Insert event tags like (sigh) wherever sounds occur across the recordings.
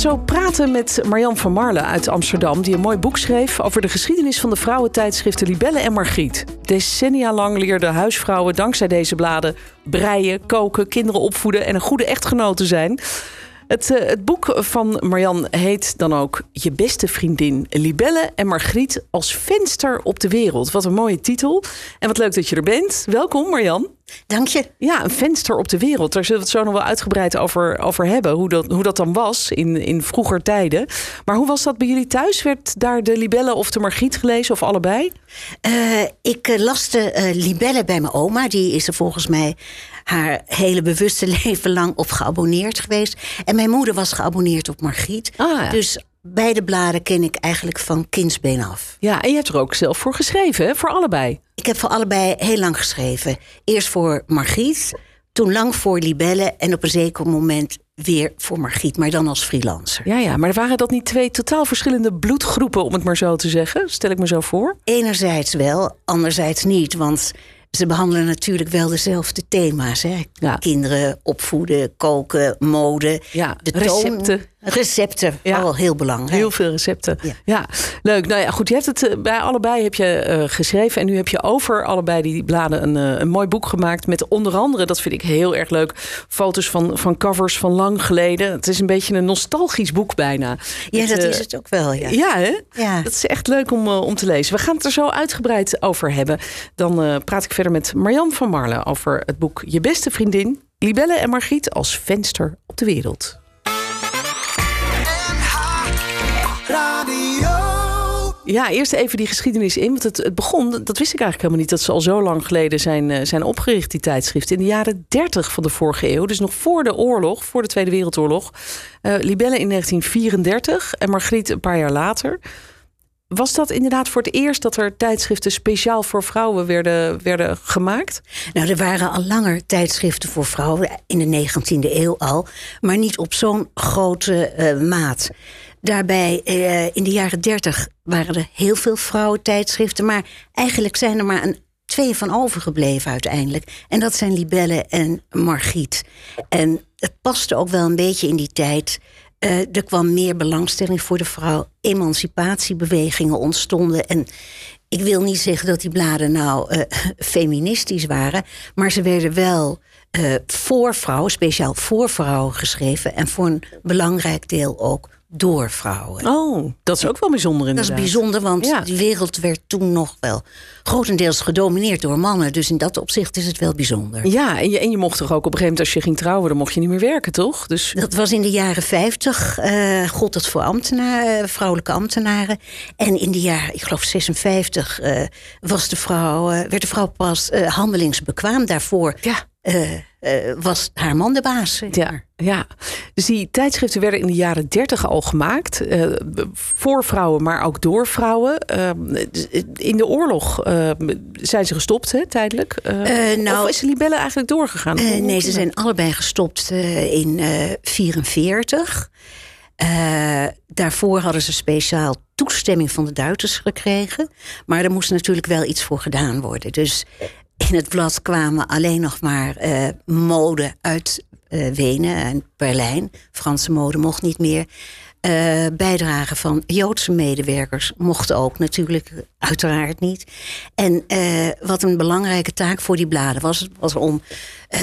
Zo praten met Marjan van Marle uit Amsterdam, die een mooi boek schreef over de geschiedenis van de vrouwentijdschriften Libelle en Margriet. Decennia lang leerden huisvrouwen dankzij deze bladen breien, koken, kinderen opvoeden en een goede echtgenoot te zijn. Het, eh, het boek van Marjan heet dan ook Je beste vriendin Libelle en Margriet als venster op de wereld. Wat een mooie titel. En wat leuk dat je er bent. Welkom Marjan. Dank je. Ja, een venster op de wereld. Daar zullen we het zo nog wel uitgebreid over, over hebben. Hoe dat, hoe dat dan was in, in vroeger tijden. Maar hoe was dat bij jullie thuis? Werd daar de Libelle of de Margriet gelezen of allebei? Uh, ik uh, las de uh, Libelle bij mijn oma. Die is er volgens mij haar hele bewuste (laughs) leven lang op geabonneerd geweest. En mijn moeder was geabonneerd op Margriet. Ah, ja. Dus beide bladen ken ik eigenlijk van kindsbeen af. Ja, en je hebt er ook zelf voor geschreven, hè? voor allebei. Ik heb voor allebei heel lang geschreven. Eerst voor Margriet, toen lang voor Libelle en op een zeker moment weer voor Margriet, maar dan als freelancer. Ja, ja, maar waren dat niet twee totaal verschillende bloedgroepen, om het maar zo te zeggen? Stel ik me zo voor. Enerzijds wel, anderzijds niet, want ze behandelen natuurlijk wel dezelfde thema's. Hè? Ja. Kinderen opvoeden, koken, mode. Ja, de toon- recepten. Recepten, Ja. heel belangrijk. Heel veel recepten. Ja. Ja. leuk. Nou ja, goed. Je hebt het eh, bij allebei heb je, eh, geschreven. En nu heb je over allebei die bladen een, eh, een mooi boek gemaakt. Met onder andere, dat vind ik heel erg leuk, foto's van, van covers van lang geleden. Het is een beetje een nostalgisch boek bijna. Ja, dat is het ook wel. Ja. Ja, hè? Ja. Dat is echt leuk om, om te lezen. We gaan het er zo uitgebreid over hebben. Dan praat ik verder met Marjan van Marle over het boek Je beste vriendin, Libelle en Margriet als venster op de wereld. Ja, eerst even die geschiedenis in. Want het, het begon, dat wist ik eigenlijk helemaal niet, dat ze al zo lang geleden zijn, eh, zijn opgericht, die tijdschriften. In de jaren 30 van de vorige eeuw. Dus nog voor de oorlog, voor de Tweede Wereldoorlog. Eh Libelle in 1934 en Margriet een paar jaar later. Was dat inderdaad voor het eerst dat er tijdschriften speciaal voor vrouwen werden, werden gemaakt? Nou, er waren al langer tijdschriften voor vrouwen, in de 19e eeuw al, maar niet op zo'n grote eh, maat. Daarbij, eh, in de jaren 30 waren er heel veel vrouwentijdschriften, maar eigenlijk zijn er maar een, twee van overgebleven uiteindelijk. En dat zijn Libelle en Margriet. En het paste ook wel een beetje in die tijd. Eh, er kwam meer belangstelling voor de vrouw. Emancipatiebewegingen ontstonden. En ik wil niet zeggen dat die bladen nou eh, (laughs) feministisch waren, maar ze werden wel eh, voor vrouwen, speciaal voor vrouwen geschreven. En voor een belangrijk deel ook door vrouwen. Oh, dat is ook wel bijzonder Dat inderdaad. is bijzonder, want Ja. de wereld werd toen nog wel grotendeels gedomineerd door mannen. Dus in dat opzicht is het wel bijzonder. Ja, en je, en je mocht toch ook op een gegeven moment als je ging trouwen, dan mocht je niet meer werken, toch? Dus Dat was in de jaren 50, eh gold het voor ambtenaren, vrouwelijke ambtenaren. En in de jaren, ik geloof 56, eh, was de vrouw, eh, werd de vrouw pas eh, handelingsbekwaam. Daarvoor ja, eh, eh, was haar man de baas. ja, ja. Dus die tijdschriften werden in de jaren dertig al gemaakt. eh, voor vrouwen, maar ook door vrouwen. In de oorlog zijn ze gestopt, hè, tijdelijk. Nou- of is de libelle eigenlijk doorgegaan? Nee, ze zijn allebei gestopt in 1944. daarvoor hadden ze speciaal toestemming van de Duitsers gekregen. Maar er moest natuurlijk wel iets voor gedaan worden. Dus in het blad kwamen alleen nog maar eh, mode uit eh, Wenen en Berlijn. Franse mode mocht niet meer. Eh bijdragen van Joodse medewerkers mochten ook natuurlijk, uiteraard niet. En wat een belangrijke taak voor die bladen was, was om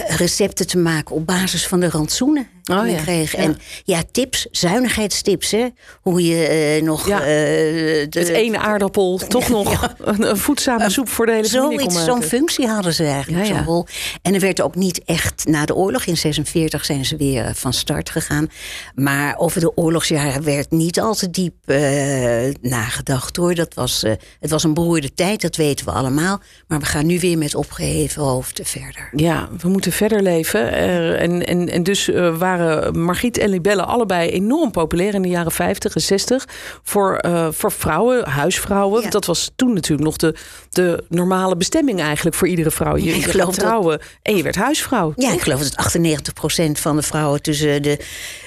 recepten te maken op basis van de rantsoenen Oh, ja. kreeg. Ja. En ja, tips, zuinigheidstips, hè? Hoe je eh, nog Ja. eh, de, Met één aardappel (laughs) toch nog een, voedzame soep voor de hele Zoiets, zo'n functie hadden ze eigenlijk. Zo'n rol. En er werd ook niet echt na de oorlog. In 46 zijn ze weer eh, van start gegaan. Maar over de oorlogsjaren werd niet al te diep nagedacht hoor. Dat was, het was een beroerde tijd, dat weten we allemaal. Maar we gaan nu weer met opgeheven hoofden verder. Ja, we moeten verder leven. En, en, en dus waren waren Margriet en Libelle allebei enorm populair in de jaren 50 en 60 voor, uh, voor vrouwen, huisvrouwen. Ja. Dat was toen natuurlijk nog de, de normale bestemming eigenlijk voor iedere vrouw. Je, je geloof dat- trouwen en je werd huisvrouw. Ja, ik geloof dat 98% van de vrouwen tussen de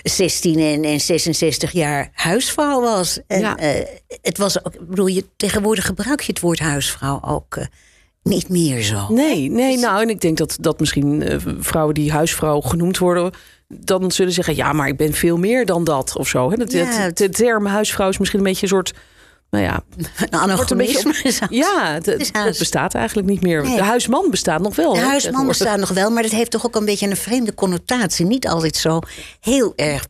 16 en, en 66 jaar huisvrouw was. En Ja. eh, het was ook, bedoel, je, tegenwoordig gebruik je het woord huisvrouw ook eh, niet meer zo. Nee, nee, nou, en ik denk dat, dat misschien eh, vrouwen die huisvrouw genoemd worden, dan zullen zeggen: ja, maar ik ben veel meer dan dat of zo. Hè? Dat, Ja, de term huisvrouw is misschien een beetje een soort. Nou ja, (laughs) Een wordt een beetje ja het, is het huis. bestaat eigenlijk niet meer. Nee. De huisman bestaat nog wel. De huisman bestaat nog wel, maar dat heeft toch ook een beetje een vreemde connotatie. Niet altijd zo heel erg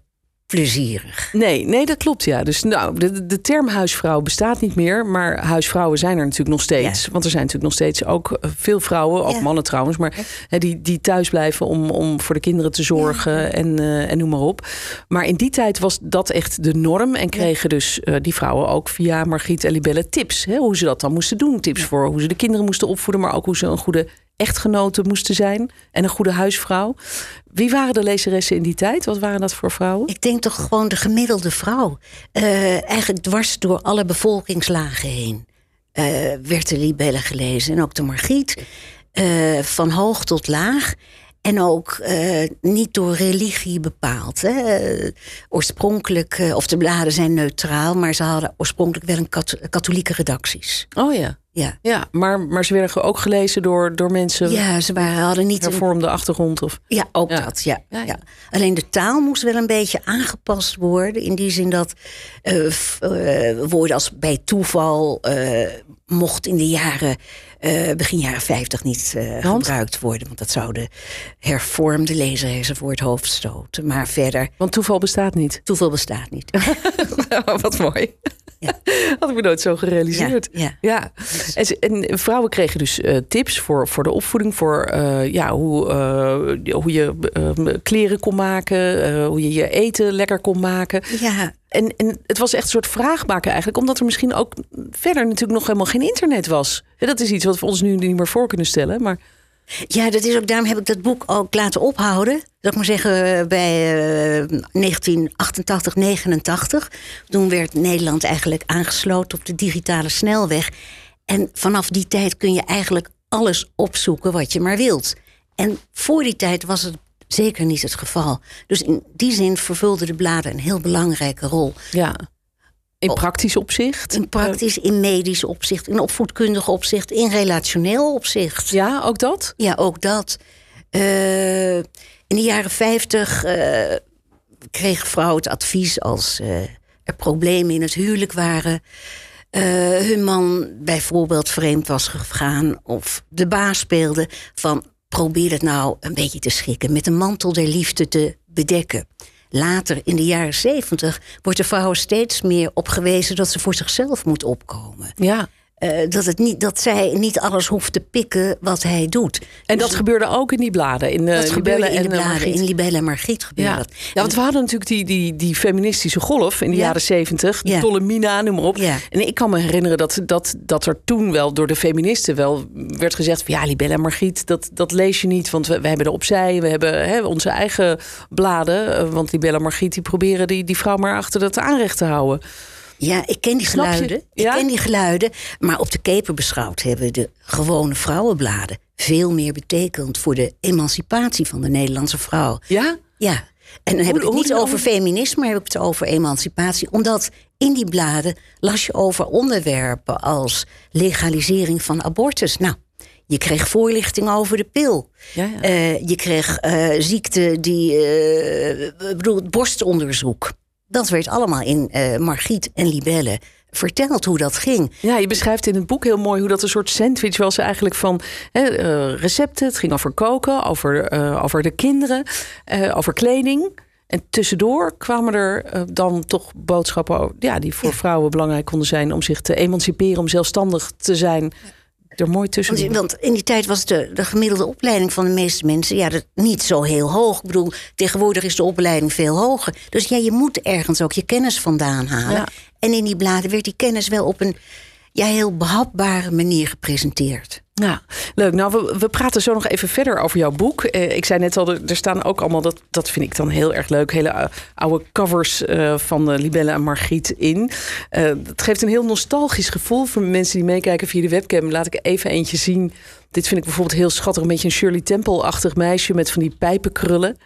plezierig. Nee, nee, dat klopt ja. Dus nou, de, de term huisvrouw bestaat niet meer, maar huisvrouwen zijn er natuurlijk nog steeds. Want er zijn natuurlijk nog steeds ook eh, veel vrouwen, ook Ja. mannen trouwens, maar hè, die, die thuis blijven om, om voor de kinderen te zorgen en, eh, en noem maar op. Maar in die tijd was dat echt de norm en kregen dus eh, die vrouwen ook via Margriet en Libelle tips. Hè, hoe ze dat dan moesten doen. Tips voor hoe ze de kinderen moesten opvoeden, maar ook hoe ze een goede echtgenote moesten zijn en een goede huisvrouw. Wie waren de lezeressen in die tijd? Wat waren dat voor vrouwen? Ik denk toch gewoon de gemiddelde vrouw. Eh, eigenlijk dwars door alle bevolkingslagen heen. eh, werd de libelle gelezen. En ook de Margriet. eh, van hoog tot laag. En ook eh, niet door religie bepaald. Hè. Eh, oorspronkelijk, eh, of de bladen zijn neutraal, maar ze hadden oorspronkelijk wel een kat- katholieke redacties. Oh ja. Ja, Ja, maar, maar ze werden ook gelezen door, door mensen ja ze waren, hadden niet een hervormde achtergrond. Of... Ja, ook Ja. dat. Ja, Ja. Alleen de taal moest wel een beetje aangepast worden. In die zin dat woorden als bij toeval mocht in de jaren, eh, begin jaren 50 niet eh, gebruikt worden. Want dat zou de hervormde lezer voor het hoofd stoten. Maar verder, Want toeval bestaat niet. toeval bestaat niet. (laughs) (laughs) Wat mooi. Ja. (laughs) Had ik me nooit zo gerealiseerd. Ja, Ja. En, vrouwen kregen dus eh, tips voor, voor de opvoeding, voor eh, ja, hoe, eh, hoe je kleren kon maken, hoe je je eten lekker kon maken. ja, En, en het was echt een soort vraag maken eigenlijk, omdat er misschien ook verder natuurlijk nog helemaal geen internet was. Dat is iets wat we ons nu niet meer voor kunnen stellen. Maar Ja, dat is ook, daarom heb ik dat boek ook laten ophouden. Dat ik maar zeggen, eh, bij eh, 1988, 89. Toen werd Nederland eigenlijk aangesloten op de digitale snelweg. En vanaf die tijd kun je eigenlijk alles opzoeken wat je maar wilt. En voor die tijd was het zeker niet het geval. Dus in die zin vervulden de bladen een heel belangrijke rol. ja, in praktisch opzicht. In praktisch, in medisch opzicht, in opvoedkundig opzicht, in relationeel opzicht. Ja, ook dat? Ja, ook dat. Eh, in de jaren 50 eh kregen vrouwen het advies als eh, er problemen in het huwelijk waren. hun man bijvoorbeeld vreemd was gegaan of de baas speelde van probeer het nou een beetje te schikken, met een mantel der liefde te bedekken. Later, in de jaren 70, wordt de vrouw steeds meer op gewezen dat ze voor zichzelf moet opkomen. Ja. Eh, dat, het niet, dat zij niet alles hoeft te pikken wat hij doet. En dat gebeurde ook in die bladen. In, eh Dat gebeurde in de eh, bladen. Margriet. In Libelle en Margriet gebeurde Ja. dat. ja, want we hadden natuurlijk die, die, die feministische golf in de Ja. jaren zeventig. Ja. Tolle Mina, noem maar op. Ja. En ik kan me herinneren dat, dat, dat er toen wel door de feministen wel werd gezegd... Van, ja, Libelle en Margriet, dat, dat lees je niet. Want we, we hebben er opzij, we hebben hè, onze eigen bladen. Want Libelle en Margriet die proberen die, die vrouw maar achter dat aanrecht te houden. Ja, ik ken die Snap geluiden. Ja? Ik ken die geluiden. Maar op de keper beschouwd hebben de gewone vrouwenbladen veel meer betekend voor de emancipatie van de Nederlandse vrouw. Ja? Ja. En dan heb Hoe- ik het niet over feminisme, maar heb ik het over emancipatie. Omdat in die bladen las je over onderwerpen als legalisering van abortus. Nou, je kreeg voorlichting over de pil. Ja, ja. Eh, je kreeg eh, ziekte die, ik bedoel, borstonderzoek. Dat werd allemaal in eh Margriet en Libelle verteld hoe dat ging. Ja, je beschrijft in het boek heel mooi hoe dat een soort sandwich was eigenlijk van hè, eh, recepten. Het ging over koken, over, eh, over de kinderen, over kleding. En tussendoor kwamen er dan toch boodschappen ja, die voor vrouwen belangrijk konden zijn om zich te emanciperen, om zelfstandig te zijn. Er mooi tussen. Want, want in die tijd was de, de gemiddelde opleiding van de meeste mensen ja, dat, niet zo heel hoog. Ik bedoel, tegenwoordig is de opleiding veel hoger. Dus ja, je moet ergens ook je kennis vandaan halen. Ja. En in die bladen werd die kennis wel op een ja, heel behapbare manier gepresenteerd. Ja, leuk. Nou, we, we praten zo nog even verder over jouw boek. Eh, ik zei net al, er staan ook allemaal, dat, dat vind ik dan heel erg leuk, hele uh, oude covers uh, van Libelle en Margriet in. het geeft een heel nostalgisch gevoel voor mensen die meekijken via de webcam. Laat ik even eentje zien. Dit vind ik bijvoorbeeld heel schattig. Een beetje een Shirley Temple-achtig meisje met van die pijpenkrullen.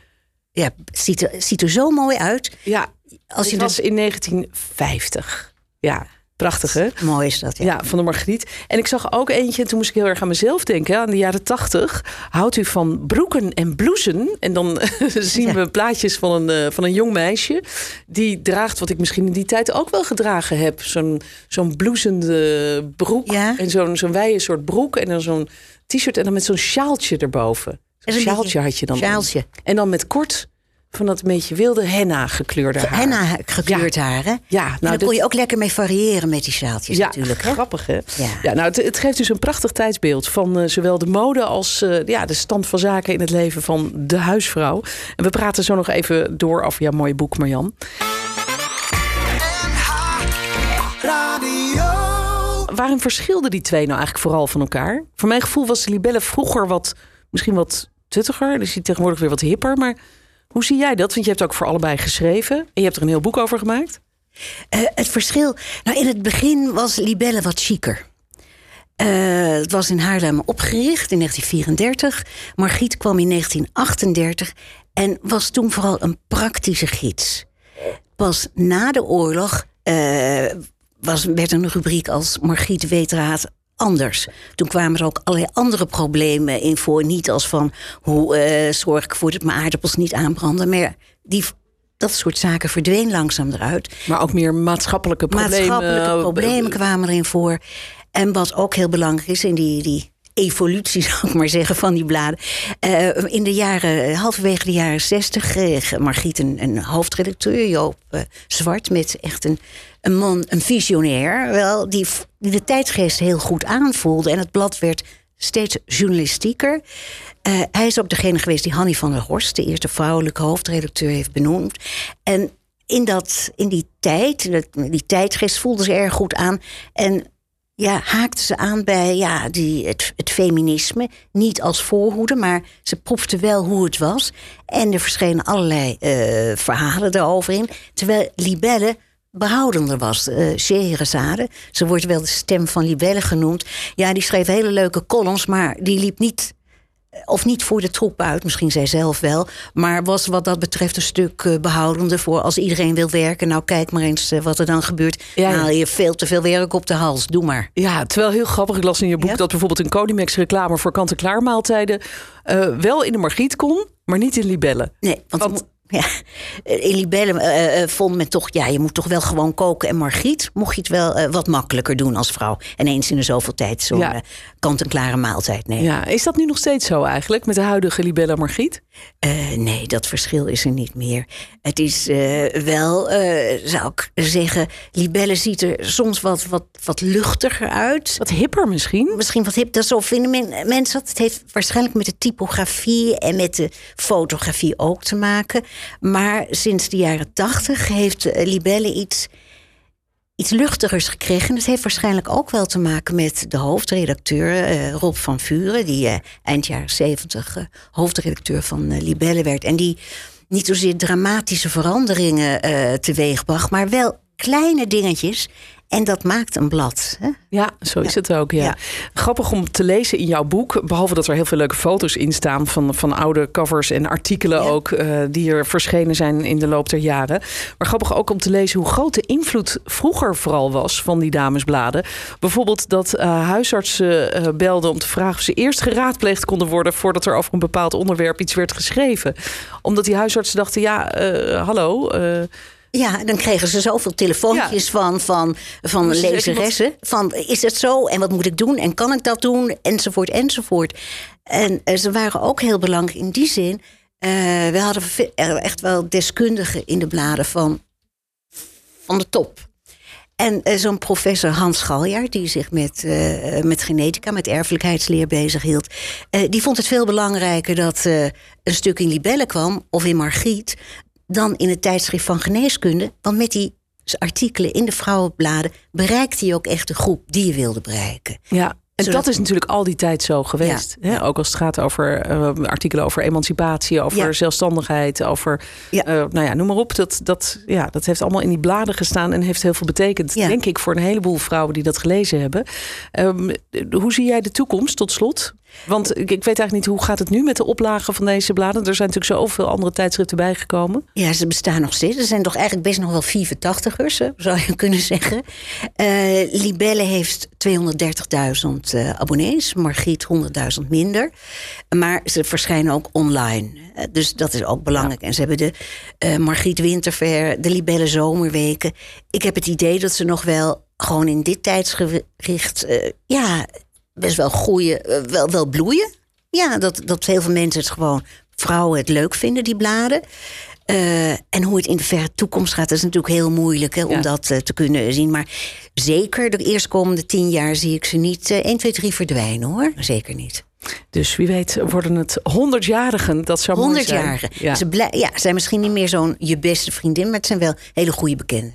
Ja, ziet er, ziet er zo mooi uit. Ja, als je was in 1950. Ja, Prachtig, hè? Mooi is dat, ja. ja. van de Margriet. En ik zag ook eentje, en toen moest ik heel erg aan mezelf denken. Aan de jaren tachtig. Houdt u van broeken en blousen? En dan (laughs) zien we plaatjes van een, uh, van een jong meisje. Die draagt wat ik misschien in die tijd ook wel gedragen heb. Zo'n zo'n bloesende broek. Ja. En zo'n zo'n wijde soort broek. En dan zo'n t-shirt. En dan met zo'n sjaaltje erboven. Een sjaaltje had je dan. Sjaaltje. En dan met kort van dat beetje wilde henna gekleurde haar. Henna gekleurd haar, hè? Ja. Nou, daar kon je ook lekker mee variëren met die sjaaltjes ja, natuurlijk. Hè? grappig hè? Ja, ja nou, het, het, geeft dus een prachtig tijdsbeeld van uh, zowel de mode als uh, ja, de stand van zaken in het leven van de huisvrouw. En we praten zo nog even door over jouw mooie boek, Marjan. Waarin verschilden die twee nou eigenlijk vooral van elkaar? Voor mijn gevoel was de Libelle vroeger wat, misschien wat tuttiger. Dus die tegenwoordig weer wat hipper, maar... Hoe zie jij dat? Want je hebt ook voor allebei geschreven. En je hebt er een heel boek over gemaakt. Uh, het verschil. Nou, in het begin was Libelle wat chiquer. Uh, het was in Haarlem opgericht in 1934. Margriet kwam in 1938 en was toen vooral een praktische gids. Pas na de oorlog uh, was, werd er een rubriek als Margriet weet raad anders. Toen kwamen er ook allerlei andere problemen in voor. Niet als van hoe uh, zorg ik ervoor dat mijn aardappels niet aanbranden. Maar die, dat soort zaken verdween langzaam eruit. Maar ook meer maatschappelijke problemen. Maatschappelijke eh, problemen kwamen erin voor. En wat ook heel belangrijk is in die, die evolutie, (laughs) zou ik maar zeggen, van die bladen. Uh, in de jaren, halverwege de jaren zestig, kreeg Margriet een, hoofdredacteur, Joop uh, Zwart, met echt een een man, een visionair, wel, die, die de tijdsgeest heel goed aanvoelde. En het blad werd steeds journalistieker. Hij is ook degene geweest die Hanny van der Horst, de eerste vrouwelijke hoofdredacteur, heeft benoemd. En in, dat, in die tijd, die tijdgeest voelde ze erg goed aan. En ja, haakte ze aan bij ja, die, het, het feminisme. Niet als voorhoede, maar ze proefde wel hoe het was. En er verschenen allerlei uh, verhalen daarover in. Terwijl Libelle behoudender was. Uh, Scheherazade, ze wordt wel de stem van Libelle genoemd. Ja, die schreef hele leuke columns, maar die liep niet of niet voor de troep uit, misschien zij zelf wel. Maar was wat dat betreft een stuk uh, behoudender voor als iedereen wil werken. Nou, kijk maar eens uh, wat er dan gebeurt. Ja, ja. Haal je veel te veel werk op de hals. Doe maar. Ja, terwijl heel grappig. Ik las in je boek ja? dat bijvoorbeeld een Codimex reclame voor kant-en-klaar maaltijden uh, wel in de margriet kon, maar niet in libellen. Nee, want, want ja, in Libelle uh, uh, vond men toch, ja, je moet toch wel gewoon koken en margriet. Mocht je het wel uh, wat makkelijker doen als vrouw. En eens in de zoveel tijd zo'n ja. kant-en-klare maaltijd nemen. Ja, is dat nu nog steeds zo eigenlijk met de huidige Libelle margriet? nee, dat verschil is er niet meer. Het is wel, zou ik zeggen, Libelle ziet er soms wat, wat, wat luchtiger uit. Wat hipper misschien? Misschien wat hip, dat zo vinden men, mensen dat. Het heeft waarschijnlijk met de typografie en met de fotografie ook te maken. Maar sinds de jaren tachtig heeft eh, Libelle iets, iets luchtigers gekregen. En dat heeft waarschijnlijk ook wel te maken met de hoofdredacteur uh, Rob van Vuren, die uh, eind jaren zeventig hoofdredacteur van Libelle werd. En die niet zozeer dramatische veranderingen teweegbracht, maar wel kleine dingetjes en dat maakt een blad. Hè? Ja, zo is ja. het ook. Ja. ja. Grappig om te lezen in jouw boek. Behalve dat er heel veel leuke foto's in staan van, van oude covers en artikelen ja. ook. Uh, die er verschenen zijn in de loop der jaren. Maar grappig ook om te lezen hoe groot de invloed vroeger vooral was van die damesbladen. Bijvoorbeeld dat uh, huisartsen uh, belden om te vragen of ze eerst geraadpleegd konden worden. voordat er over een bepaald onderwerp iets werd geschreven. Omdat die huisartsen dachten: ja, hallo. Ja, dan kregen ze zoveel telefoontjes ja. van, van, van dus lezeressen. Iemand... Van is het zo en wat moet ik doen en kan ik dat doen enzovoort enzovoort. En uh, ze waren ook heel belangrijk in die zin. Uh, we hadden echt wel deskundigen in de bladen van, van de top. En uh, zo'n professor Hans Galjaard, die zich met, met genetica, met erfelijkheidsleer bezig hield, die vond het veel belangrijker dat een stuk in Libelle kwam of in Margriet, dan in het tijdschrift van geneeskunde. Want met die artikelen in de vrouwenbladen bereikte je ook echt de groep die je wilde bereiken. Ja. En Zodat- dat is natuurlijk al die tijd zo geweest. Ja. Hè? Ook als het gaat over eh, artikelen over emancipatie, over Ja. zelfstandigheid, over. Ja. eh, nou ja, noem maar op. Dat, dat, ja, dat heeft allemaal in die bladen gestaan en heeft heel veel betekend. Denk ik voor een heleboel vrouwen die dat gelezen hebben. Ehm, hoe zie jij de toekomst tot slot? Want ik, ik weet eigenlijk niet hoe gaat het nu met de oplagen van deze bladen. Er zijn natuurlijk zoveel andere tijdschriften bijgekomen. Ja, ze bestaan nog steeds. Er zijn toch eigenlijk best nog wel 84ers, hè, zou je (laughs) kunnen zeggen. Eh, Libelle heeft 230.000 eh, abonnees, Margriet 100.000 minder. Maar ze verschijnen ook online. Eh, dus dat is ook belangrijk. En ze hebben de Margriet Winterver, de Libelle Zomerweken. Ik heb het idee dat ze nog wel gewoon in dit tijdsgericht... ja, best wel groeien, eh, wel, wel bloeien. Ja, dat, dat heel veel mensen het gewoon, vrouwen het leuk vinden, die bladen. Eh, en hoe het in de verre toekomst gaat, dat is natuurlijk heel moeilijk hè, om Ja. dat eh, te kunnen zien. Maar zeker de eerstkomende tien jaar zie ik ze niet eh 1, 2, 3 verdwijnen hoor. Zeker niet. Dus wie weet worden het honderdjarigen. Dat zou mooi 100 zijn. jaren. Ja. Ze blij- ja, zijn misschien niet meer zo'n je beste vriendin, maar het zijn wel hele goede bekenden.